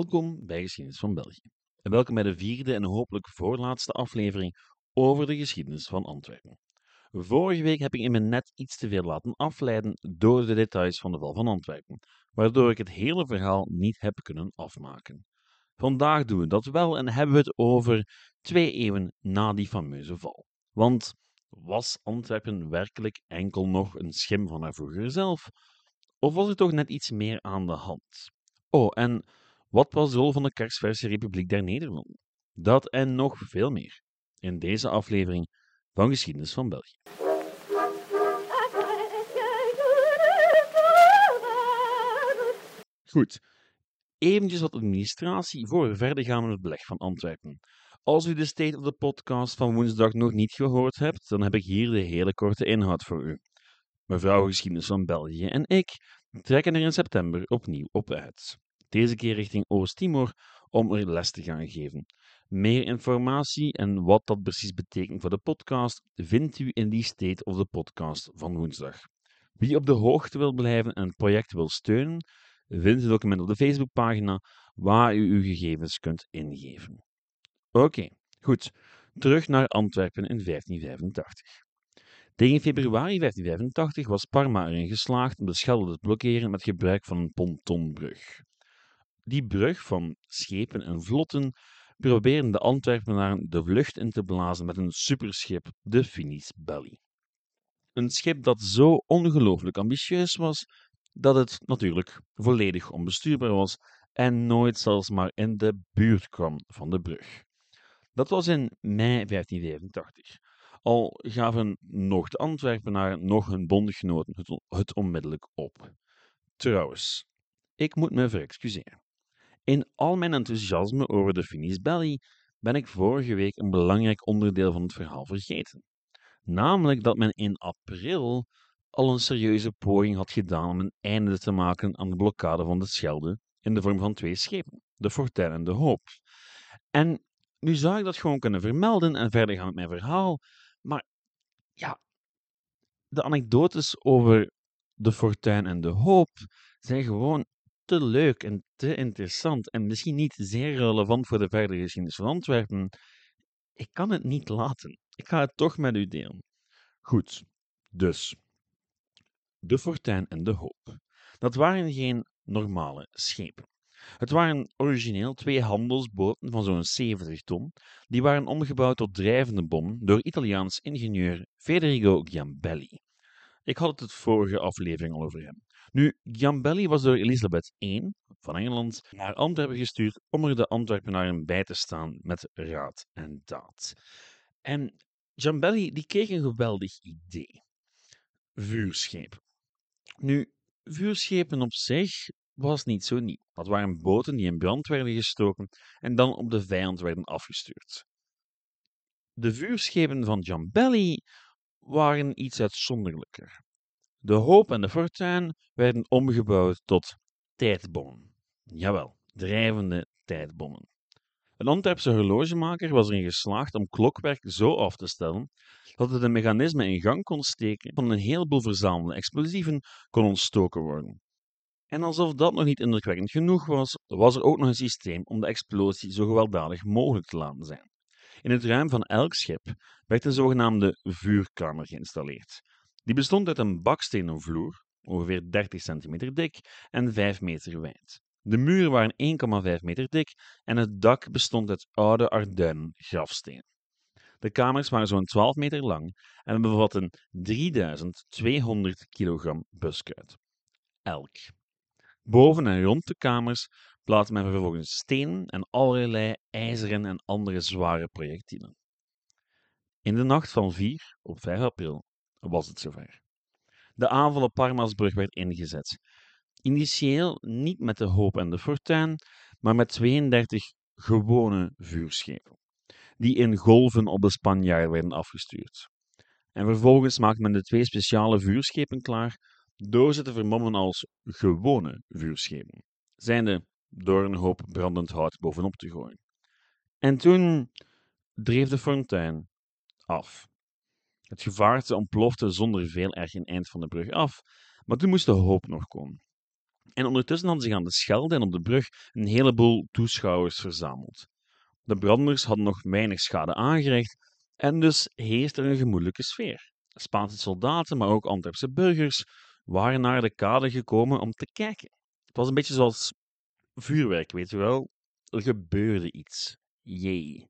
Welkom bij Geschiedenis van België. En welkom bij de vierde en hopelijk voorlaatste aflevering over de geschiedenis van Antwerpen. Vorige week heb ik in me net iets te veel laten afleiden door de details van de val van Antwerpen, waardoor ik het hele verhaal niet heb kunnen afmaken. Vandaag doen we dat wel en hebben we het over twee eeuwen na die fameuze val. Want was Antwerpen werkelijk enkel nog een schim van haar vroeger zelf? Of was er toch net iets meer aan de hand? Oh, en wat was de rol van de kerstverse Republiek der Nederlanden? Dat en nog veel meer in deze aflevering van Geschiedenis van België. Goed, eventjes wat administratie voor we verder gaan met het beleg van Antwerpen. Als u de State of the Podcast van woensdag nog niet gehoord hebt, dan heb ik hier de hele korte inhoud voor u. Mevrouw Geschiedenis van België en ik trekken er in september opnieuw op uit. Deze keer richting Oost-Timor om er les te gaan geven. Meer informatie en wat dat precies betekent voor de podcast vindt u in die State of the Podcast van woensdag. Wie op de hoogte wil blijven en het project wil steunen, vindt het document op de Facebookpagina waar u uw gegevens kunt ingeven. Oké, goed. Terug naar Antwerpen in 1585. Tegen februari 1585 was Parma erin geslaagd om de Schelde te blokkeren met gebruik van een pontonbrug. Die brug van schepen en vlotten probeerden de Antwerpenaren de vlucht in te blazen met een superschip, de Finis Belly. Een schip dat zo ongelooflijk ambitieus was dat het natuurlijk volledig onbestuurbaar was en nooit zelfs maar in de buurt kwam van de brug. Dat was in mei 1585. Al gaven nog de Antwerpenaren nog hun bondgenoten het onmiddellijk op. Trouwens, ik moet me verexcuseren. In al mijn enthousiasme over de Finis Belly ben ik vorige week een belangrijk onderdeel van het verhaal vergeten. Namelijk dat men in april al een serieuze poging had gedaan om een einde te maken aan de blokkade van de Schelde in de vorm van twee schepen, de Fortuin en de Hoop. En nu zou ik dat gewoon kunnen vermelden en verder gaan met mijn verhaal, maar ja, de anekdotes over de Fortuin en de Hoop zijn gewoon te leuk en te interessant en misschien niet zeer relevant voor de verdere geschiedenis van Antwerpen. Ik kan het niet laten. Ik ga het toch met u delen. Goed, dus. De Fortuin en de Hoop. Dat waren geen normale schepen. Het waren origineel twee handelsboten van zo'n 70 ton, die waren omgebouwd tot drijvende bommen door Italiaans ingenieur Federico Giambelli. Ik had het het vorige aflevering al over hem. Nu, Giambelli was door Elisabeth I van Engeland naar Antwerpen gestuurd om er de Antwerpenaren bij te staan met raad en daad. En Giambelli die kreeg een geweldig idee. Vuurschepen. Nu, vuurschepen op zich was niet zo nieuw. Dat waren boten die in brand werden gestoken en dan op de vijand werden afgestuurd. De vuurschepen van Giambelli waren iets uitzonderlijker. De hoop en de fortuin werden omgebouwd tot tijdbommen. Jawel, drijvende tijdbommen. Een Antwerpse horlogemaker was erin geslaagd om klokwerk zo af te stellen dat het een mechanisme in gang kon steken van een heleboel verzamelde explosieven kon ontstoken worden. En alsof dat nog niet indrukwekkend genoeg was, was er ook nog een systeem om de explosie zo gewelddadig mogelijk te laten zijn. In het ruim van elk schip werd een zogenaamde vuurkamer geïnstalleerd. Die bestond uit een bakstenen vloer, ongeveer 30 centimeter dik en 5 meter wijd. De muren waren 1,5 meter dik en het dak bestond uit oude Arduinen grafsteen. De kamers waren zo'n 12 meter lang en bevatten 3200 kilogram buskruid. Elk. Boven en rond de kamers plaatste men vervolgens stenen en allerlei ijzeren en andere zware projectielen. In de nacht van 4 op 5 april was het zover. De aanval op Parmasbrug werd ingezet. Initieel niet met de hoop en de fortuin, maar met 32 gewone vuurschepen, die in golven op de Spanjaarden werden afgestuurd. En vervolgens maakte men de twee speciale vuurschepen klaar door ze te vermommen als gewone vuurschepen, zijnde door een hoop brandend hout bovenop te gooien. En toen dreef de fontein af. Het gevaarte ontplofte zonder veel erg een eind van de brug af, maar toen moest de hoop nog komen. En ondertussen hadden zich aan de Schelde en op de brug een heleboel toeschouwers verzameld. De branders hadden nog weinig schade aangericht en dus heerste er een gemoedelijke sfeer. Spaanse soldaten, maar ook Antwerpse burgers waren naar de kade gekomen om te kijken. Het was een beetje zoals vuurwerk, weet je wel. Er gebeurde iets. Jee.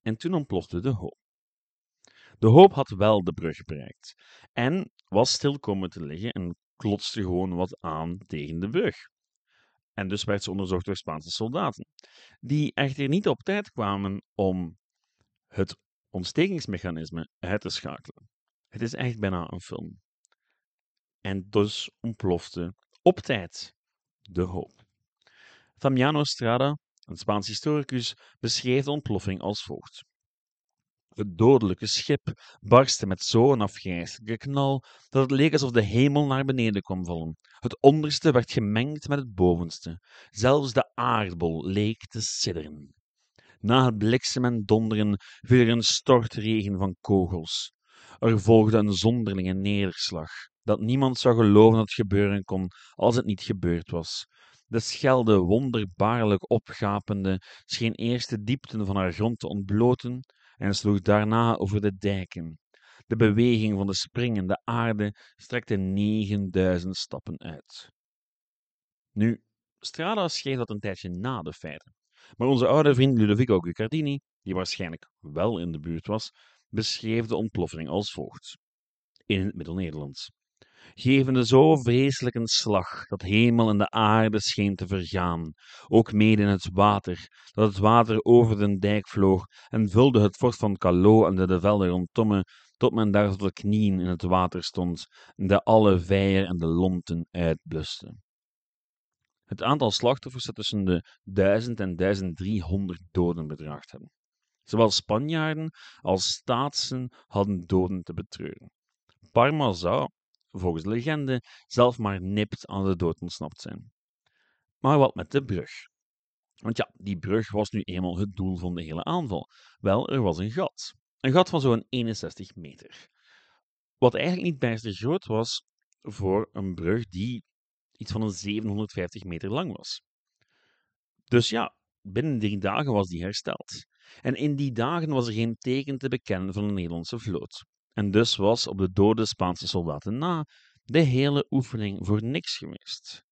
En toen ontplofte de hoop. De hoop had wel de brug bereikt en was stil komen te liggen en klotste gewoon wat aan tegen de brug. En dus werd ze onderzocht door Spaanse soldaten, die echter niet op tijd kwamen om het ontstekingsmechanisme uit te schakelen. Het is echt bijna een film. En dus ontplofte op tijd de hoop. Damiano Strada, een Spaans historicus, beschreef de ontploffing als volgt. Het dodelijke schip barstte met zo'n afgrijselijke knal dat het leek alsof de hemel naar beneden kwam vallen. Het onderste werd gemengd met het bovenste. Zelfs de aardbol leek te sidderen. Na het bliksem en donderen viel er een stortregen van kogels. Er volgde een zonderlinge nederslag, dat niemand zou geloven dat het gebeuren kon als het niet gebeurd was. De schelde, wonderbaarlijk opgapende, scheen eerst de diepten van haar grond te ontbloten en sloeg daarna over de dijken. De beweging van de springende aarde strekte 9000 stappen uit. Nu, Strada schreef dat een tijdje na de feiten. Maar onze oude vriend Ludovico Guicardini, die waarschijnlijk wel in de buurt was, beschreef de ontploffing als volgt. In het Middel-Nederlands. Gevende zo vreselijk een slag, dat hemel en de aarde scheen te vergaan, ook mede in het water, dat het water over den dijk vloog en vulde het fort van Callot en de, de velden rondom tot men daar tot de knieën in het water stond, en de alle vijer en de lonten uitbluste. Het aantal slachtoffers zou tussen de 1000 en 1300 doden bedraagd hebben. Zowel Spanjaarden als Staatsen hadden doden te betreuren. Parma zou, volgens de legende, zelf maar nipt aan de dood ontsnapt zijn. Maar wat met de brug? Want ja, die brug was nu eenmaal het doel van de hele aanval. Wel, er was een gat. Een gat van zo'n 61 meter. Wat eigenlijk niet bijster groot was voor een brug die iets van een 750 meter lang was. Dus ja, binnen drie dagen was die hersteld. En in die dagen was er geen teken te bekennen van een Nederlandse vloot. En dus was op de dode Spaanse soldaten na de hele oefening voor niks geweest.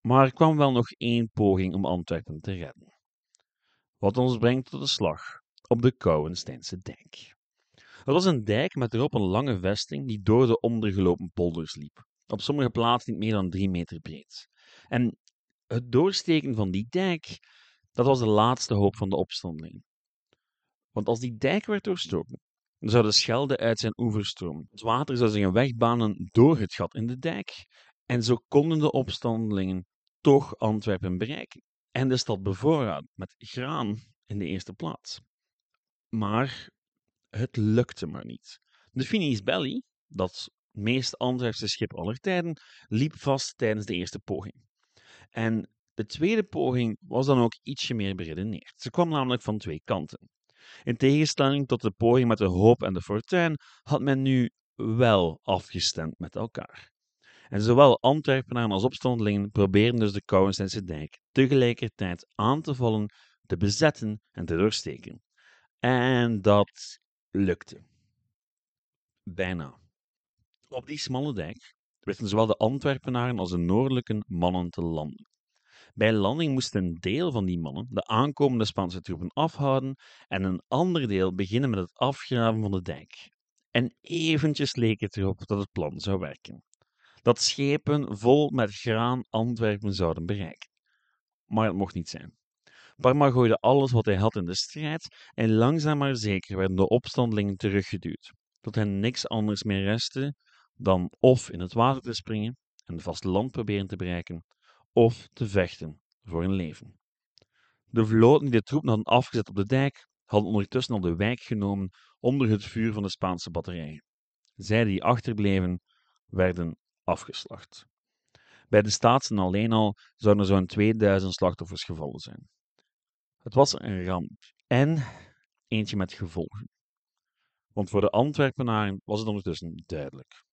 Maar er kwam wel nog één poging om Antwerpen te redden. Wat ons brengt tot de slag op de Kouwensteinse dijk. Het was een dijk met erop een lange vesting die door de ondergelopen polders liep op sommige plaatsen niet meer dan drie meter breed. En het doorsteken van die dijk, dat was de laatste hoop van de opstandelingen. Want als die dijk werd doorstoken, zou de Schelde uit zijn oever stromen. Het water zou zich een weg banen door het gat in de dijk. En zo konden de opstandelingen toch Antwerpen bereiken. En de stad bevoorraden met graan in de eerste plaats. Maar het lukte maar niet. De Finis Belli, dat meest Antwerpse schip aller tijden, liep vast tijdens de eerste poging. En de tweede poging was dan ook ietsje meer beredeneerd. Ze kwam namelijk van twee kanten. In tegenstelling tot de poging met de hoop en de fortuin had men nu wel afgestemd met elkaar. En zowel Antwerpenaren als opstandelingen probeerden dus de Kouwensteinse dijk tegelijkertijd aan te vallen, te bezetten en te doorsteken. En dat lukte. Bijna. Op die smalle dijk wisten zowel de Antwerpenaren als de noordelijke mannen te landen. Bij landing moest een deel van die mannen de aankomende Spaanse troepen afhouden en een ander deel beginnen met het afgraven van de dijk. En eventjes leek het erop dat het plan zou werken. Dat schepen vol met graan Antwerpen zouden bereiken. Maar het mocht niet zijn. Parma gooide alles wat hij had in de strijd en langzaam maar zeker werden de opstandelingen teruggeduwd, tot hen niks anders meer restte dan of in het water te springen en vast land proberen te bereiken, of te vechten voor hun leven. De vloten die de troepen hadden afgezet op de dijk, hadden ondertussen al de wijk genomen onder het vuur van de Spaanse batterijen. Zij die achterbleven, werden afgeslacht. Bij de staatsen alleen al zouden er zo'n 2000 slachtoffers gevallen zijn. Het was een ramp en eentje met gevolgen. Want voor de Antwerpenaren was het ondertussen duidelijk.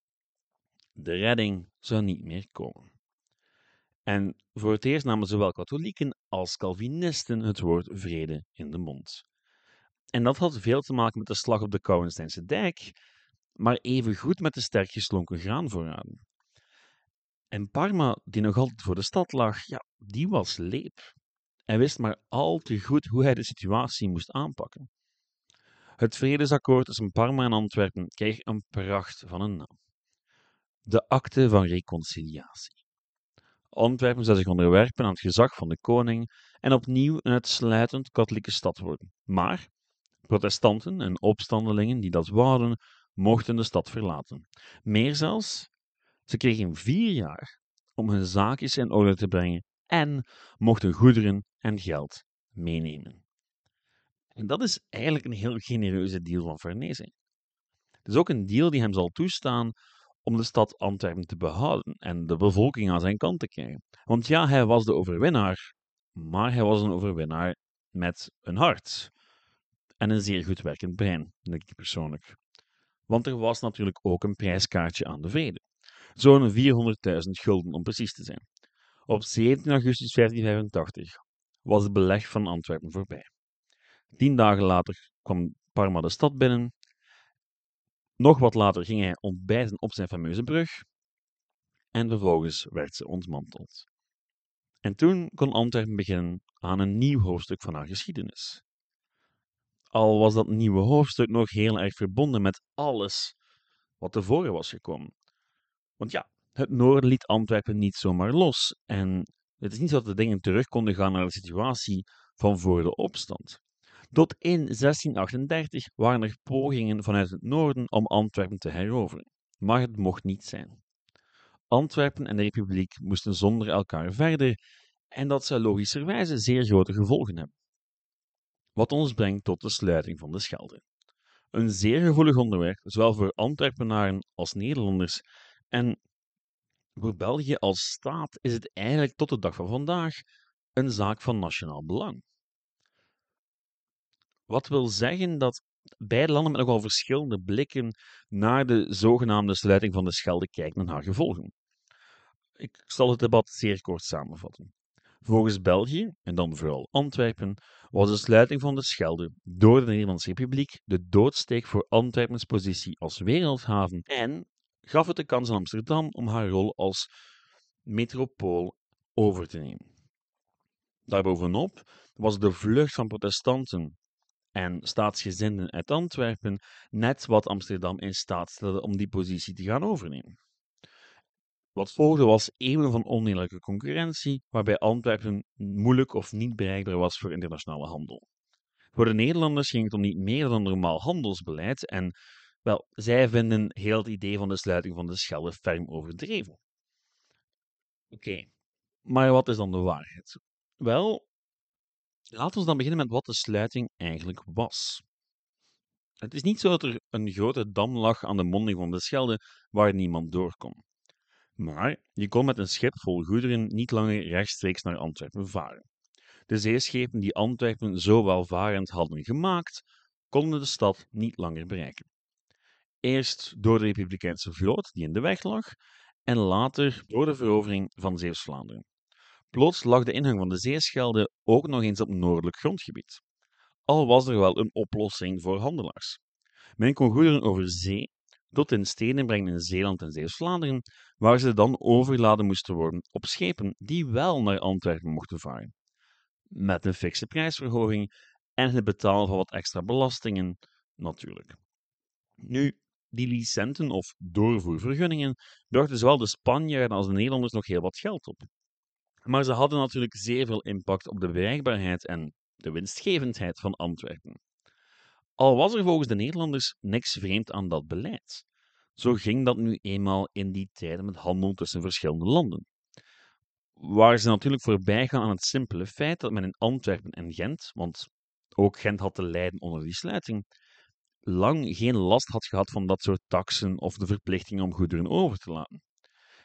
De redding zou niet meer komen. En voor het eerst namen zowel katholieken als Calvinisten het woord vrede in de mond. En dat had veel te maken met de slag op de Kouwensteinse dijk, maar evengoed met de sterk geslonken graanvoorraden. En Parma, die nog altijd voor de stad lag, ja, die was leep. Hij wist maar al te goed hoe hij de situatie moest aanpakken. Het vredesakkoord tussen Parma en Antwerpen kreeg een pracht van een naam. De Akte van Reconciliatie. Antwerpen zou zich onderwerpen aan het gezag van de koning en opnieuw een uitsluitend katholieke stad worden. Maar protestanten en opstandelingen die dat wouden, mochten de stad verlaten. Meer zelfs, ze kregen vier jaar om hun zaakjes in orde te brengen en mochten goederen en geld meenemen. En dat is eigenlijk een heel genereuze deal van Farnese. Het is ook een deal die hem zal toestaan om de stad Antwerpen te behouden en de bevolking aan zijn kant te krijgen. Want ja, hij was de overwinnaar, maar hij was een overwinnaar met een hart en een zeer goed werkend brein, denk ik persoonlijk. Want er was natuurlijk ook een prijskaartje aan de vrede. Zo'n 400.000 gulden om precies te zijn. Op 17 augustus 1585 was het beleg van Antwerpen voorbij. Tien dagen later kwam Parma de stad binnen. Nog wat later ging hij ontbijten op zijn fameuze brug. En vervolgens werd ze ontmanteld. En toen kon Antwerpen beginnen aan een nieuw hoofdstuk van haar geschiedenis. Al was dat nieuwe hoofdstuk nog heel erg verbonden met alles wat tevoren was gekomen. Want ja, het noorden liet Antwerpen niet zomaar los. En het is niet zo dat de dingen terug konden gaan naar de situatie van voor de opstand. Tot in 1638 waren er pogingen vanuit het noorden om Antwerpen te heroveren, maar het mocht niet zijn. Antwerpen en de Republiek moesten zonder elkaar verder, en dat zou logischerwijze zeer grote gevolgen hebben. Wat ons brengt tot de sluiting van de Schelde. Een zeer gevoelig onderwerp, zowel voor Antwerpenaren als Nederlanders, en voor België als staat is het eigenlijk tot de dag van vandaag een zaak van nationaal belang. Wat wil zeggen dat beide landen met nogal verschillende blikken naar de zogenaamde sluiting van de Schelde kijken en haar gevolgen. Ik zal het debat zeer kort samenvatten. Volgens België, en dan vooral Antwerpen, was de sluiting van de Schelde door de Nederlandse Republiek de doodsteek voor Antwerpens positie als wereldhaven en gaf het de kans aan Amsterdam om haar rol als metropool over te nemen. Daarbovenop was de vlucht van protestanten en staatsgezinden uit Antwerpen net wat Amsterdam in staat stelde om die positie te gaan overnemen. Wat volgde was eeuwen van oneerlijke concurrentie, waarbij Antwerpen moeilijk of niet bereikbaar was voor internationale handel. Voor de Nederlanders ging het om niet meer dan normaal handelsbeleid en, wel, zij vinden heel het idee van de sluiting van de Schelde ferm overdreven. Oké, maar wat is dan de waarheid? Wel, laten we dan beginnen met wat de sluiting eigenlijk was. Het is niet zo dat er een grote dam lag aan de monding van de Schelde waar niemand door kon. Maar je kon met een schip vol goederen niet langer rechtstreeks naar Antwerpen varen. De zeeschepen die Antwerpen zo welvarend hadden gemaakt, konden de stad niet langer bereiken. Eerst door de Republikeinse vloot die in de weg lag, en later door de verovering van Zeeuws-Vlaanderen. Plots lag de ingang van de Zeeschelde ook nog eens op noordelijk grondgebied. Al was er wel een oplossing voor handelaars. Men kon goederen over zee tot in steden brengen in Zeeland en Zeeuws-Vlaanderen, waar ze dan overladen moesten worden op schepen die wel naar Antwerpen mochten varen. Met een fikse prijsverhoging en het betalen van wat extra belastingen, natuurlijk. Nu, die licenten of doorvoervergunningen brachten zowel de Spanjaarden als de Nederlanders nog heel wat geld op. Maar ze hadden natuurlijk zeer veel impact op de bereikbaarheid en de winstgevendheid van Antwerpen. Al was er volgens de Nederlanders niks vreemd aan dat beleid. Zo ging dat nu eenmaal in die tijden met handel tussen verschillende landen. Waar ze natuurlijk voorbij gaan aan het simpele feit dat men in Antwerpen en Gent, want ook Gent had te lijden onder die sluiting, lang geen last had gehad van dat soort taksen of de verplichting om goederen over te laten.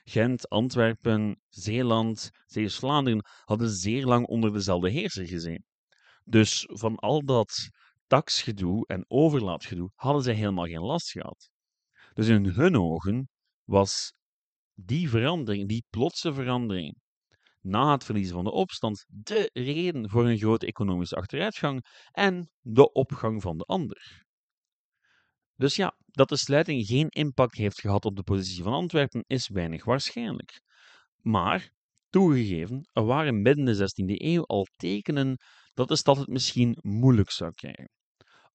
Gent, Antwerpen, Zeeland, Zeeuws-Vlaanderen hadden zeer lang onder dezelfde heerser gezeten. Dus van al dat taxgedoe en overlaatgedoe hadden zij helemaal geen last gehad. Dus in hun ogen was die verandering, die plotse verandering, na het verliezen van de opstand de reden voor een grote economische achteruitgang en de opgang van de ander. Dus ja, dat de sluiting geen impact heeft gehad op de positie van Antwerpen is weinig waarschijnlijk. Maar, toegegeven, er waren midden de 16e eeuw al tekenen dat de stad het misschien moeilijk zou krijgen.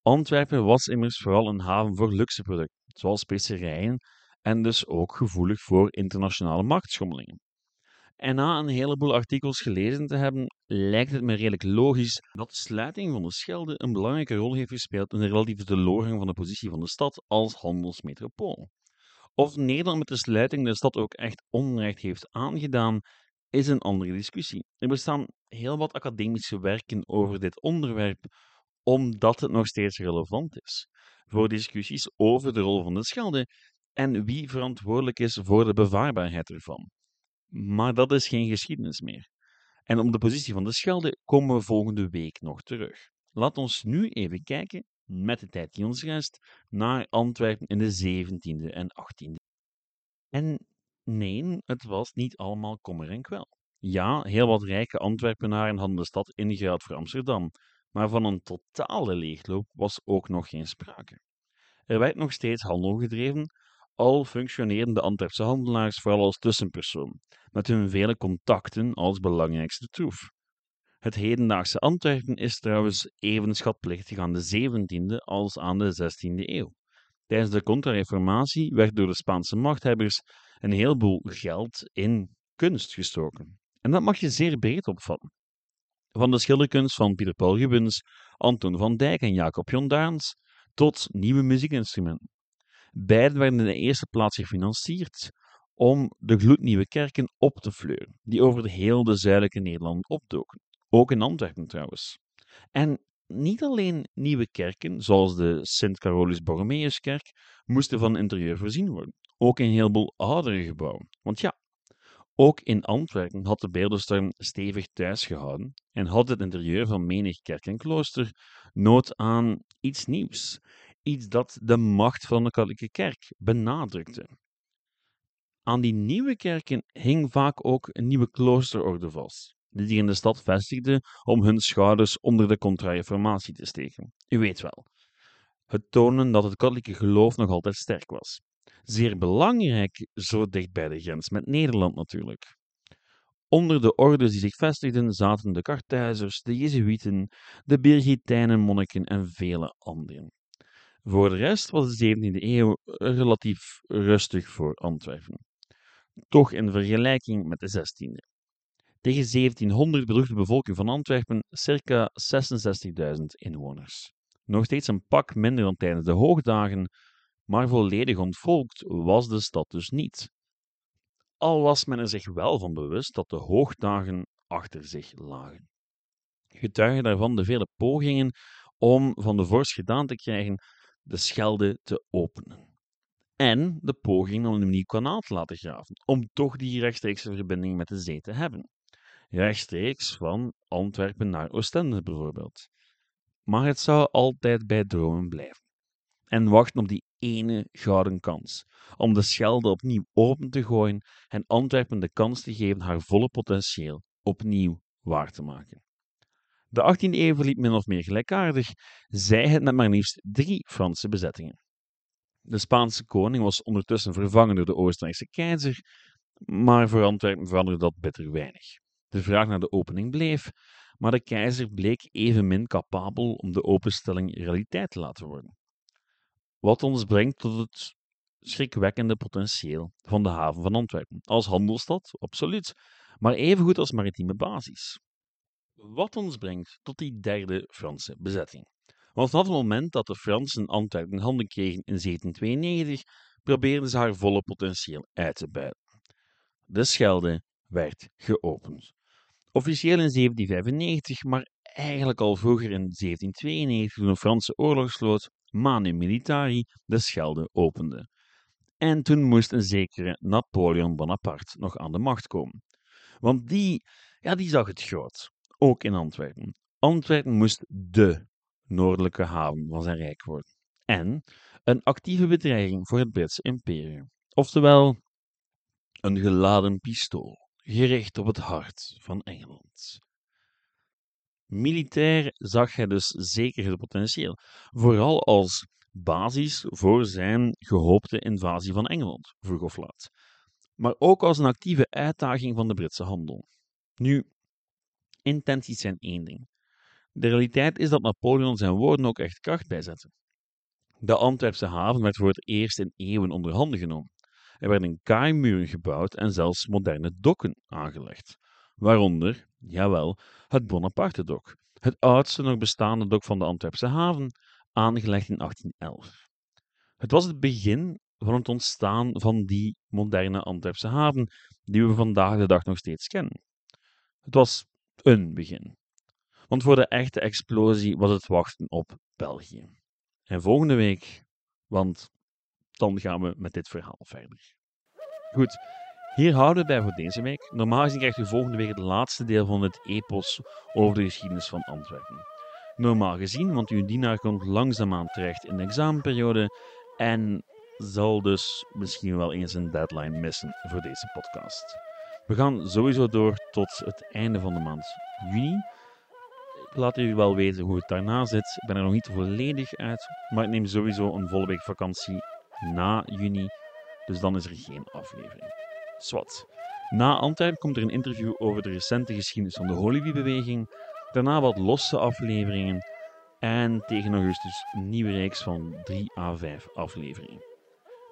Antwerpen was immers vooral een haven voor luxe producten, zoals specerijen, en dus ook gevoelig voor internationale marktschommelingen. En na een heleboel artikels gelezen te hebben, lijkt het me redelijk logisch dat de sluiting van de Schelde een belangrijke rol heeft gespeeld in de relatieve teleurgang van de positie van de stad als handelsmetropool. Of Nederland met de sluiting de stad ook echt onrecht heeft aangedaan, is een andere discussie. Er bestaan heel wat academische werken over dit onderwerp, omdat het nog steeds relevant is voor discussies over de rol van de Schelde en wie verantwoordelijk is voor de bevaarbaarheid ervan. Maar dat is geen geschiedenis meer. En op de positie van de Schelde komen we volgende week nog terug. Laat ons nu even kijken, met de tijd die ons rest, naar Antwerpen in de 17e en 18e. En nee, het was niet allemaal kommer en kwel. Ja, heel wat rijke Antwerpenaren hadden de stad ingeruild voor Amsterdam, maar van een totale leegloop was ook nog geen sprake. Er werd nog steeds handel gedreven, al functioneerden de Antwerpse handelaars vooral als tussenpersoon, met hun vele contacten als belangrijkste troef. Het hedendaagse Antwerpen is trouwens even schatplichtig aan de 17e als aan de 16e eeuw. Tijdens de Contra-Reformatie werd door de Spaanse machthebbers een heleboel geld in kunst gestoken. En dat mag je zeer breed opvatten. Van de schilderkunst van Pieter Paul Rubens, Anton van Dijk en Jacob Jondaans tot nieuwe muziekinstrumenten. Beiden werden in de eerste plaats gefinancierd om de gloednieuwe kerken op te fleuren, die over heel de zuidelijke Nederland opdoken. Ook in Antwerpen trouwens. En niet alleen nieuwe kerken, zoals de Sint Carolus Borromeuskerk, moesten van interieur voorzien worden. Ook een heleboel oudere gebouwen. Want ja, ook in Antwerpen had de beeldenstorm stevig thuis gehouden en had het interieur van menig kerk en klooster nood aan iets nieuws, iets dat de macht van de katholieke kerk benadrukte. Aan die nieuwe kerken hing vaak ook een nieuwe kloosterorde vast, die zich in de stad vestigde om hun schouders onder de contra-reformatie te steken. U weet wel, het tonen dat het katholieke geloof nog altijd sterk was. Zeer belangrijk, zo dicht bij de grens met Nederland natuurlijk. Onder de ordes die zich vestigden zaten de Karthuizers, de Jezuïeten, de Birgitijnen monniken en vele anderen. Voor de rest was de 17e eeuw relatief rustig voor Antwerpen. Toch in vergelijking met de 16e. Tegen 1700 bedroeg de bevolking van Antwerpen circa 66.000 inwoners. Nog steeds een pak minder dan tijdens de hoogdagen, maar volledig ontvolkt was de stad dus niet. Al was men er zich wel van bewust dat de hoogdagen achter zich lagen. Getuige daarvan de vele pogingen om van de vorst gedaan te krijgen de Schelde te openen. En de poging om een nieuw kanaal te laten graven, om toch die rechtstreekse verbinding met de zee te hebben. Rechtstreeks van Antwerpen naar Oostende bijvoorbeeld. Maar het zou altijd bij dromen blijven. En wachten op die ene gouden kans, om de Schelde opnieuw open te gooien en Antwerpen de kans te geven haar volle potentieel opnieuw waar te maken. De 18e eeuw verliep min of meer gelijkaardig, zij het met maar liefst drie Franse bezettingen. De Spaanse koning was ondertussen vervangen door de Oostenrijkse keizer, maar voor Antwerpen veranderde dat bitter weinig. De vraag naar de opening bleef, maar de keizer bleek evenmin capabel om de openstelling realiteit te laten worden. Wat ons brengt tot het schrikwekkende potentieel van de haven van Antwerpen. Als handelsstad, absoluut, maar evengoed als maritieme basis. Wat ons brengt tot die derde Franse bezetting. Want vanaf het moment dat de Fransen Antwerpen in handen kregen in 1792, probeerden ze haar volle potentieel uit te buiten. De Schelde werd geopend. Officieel in 1795, maar eigenlijk al vroeger in 1792 toen de Franse oorlogsvloot Manu Militari de Schelde opende. En toen moest een zekere Napoleon Bonaparte nog aan de macht komen. Want die, ja, die zag het groot ook in Antwerpen. Antwerpen moest de noordelijke haven van zijn rijk worden. En een actieve bedreiging voor het Britse imperium. Oftewel, een geladen pistool gericht op het hart van Engeland. Militair zag hij dus zeker het potentieel, vooral als basis voor zijn gehoopte invasie van Engeland, vroeg of laat. Maar ook als een actieve uitdaging van de Britse handel. Nu, intenties zijn één ding. De realiteit is dat Napoleon zijn woorden ook echt kracht bijzette. De Antwerpse haven werd voor het eerst in eeuwen onder handen genomen. Er werden kaaimuren gebouwd en zelfs moderne dokken aangelegd. Waaronder, jawel, het Bonaparte-dok, het oudste nog bestaande dok van de Antwerpse haven, aangelegd in 1811. Het was het begin van het ontstaan van die moderne Antwerpse haven die we vandaag de dag nog steeds kennen. Het was een begin. Want voor de echte explosie was het wachten op België. En volgende week, want dan gaan we met dit verhaal verder. Goed, hier houden we bij voor deze week. Normaal gezien krijgt u volgende week het laatste deel van het epos over de geschiedenis van Antwerpen. Normaal gezien, want uw dienaar komt langzaamaan terecht in de examenperiode en zal dus misschien wel eens een deadline missen voor deze podcast. We gaan sowieso door tot het einde van de maand juni. Laat u wel weten hoe het daarna zit. Ik ben er nog niet volledig uit, maar ik neem sowieso een volle week vakantie na juni. Dus dan is er geen aflevering. Swat. Na Antwerpen komt er een interview over de recente geschiedenis van de Hollywood-beweging. Daarna wat losse afleveringen. En tegen augustus een nieuwe reeks van 3 à 5 afleveringen.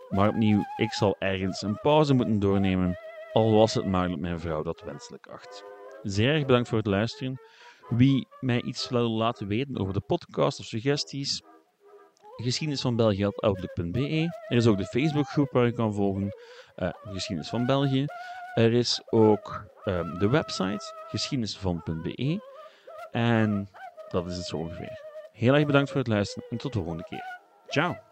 Maar opnieuw, ik zal ergens een pauze moeten doornemen, al was het maar dat mijn vrouw dat wenselijk acht. Zeer erg bedankt voor het luisteren. Wie mij iets wil laten weten over de podcast of suggesties, geschiedenis van België outlook.be. Er is ook de Facebookgroep waar je kan volgen, uh, geschiedenis van België. Er is ook um, de website geschiedenisvan.be. En dat is het zo ongeveer. Heel erg bedankt voor het luisteren en tot de volgende keer. Ciao!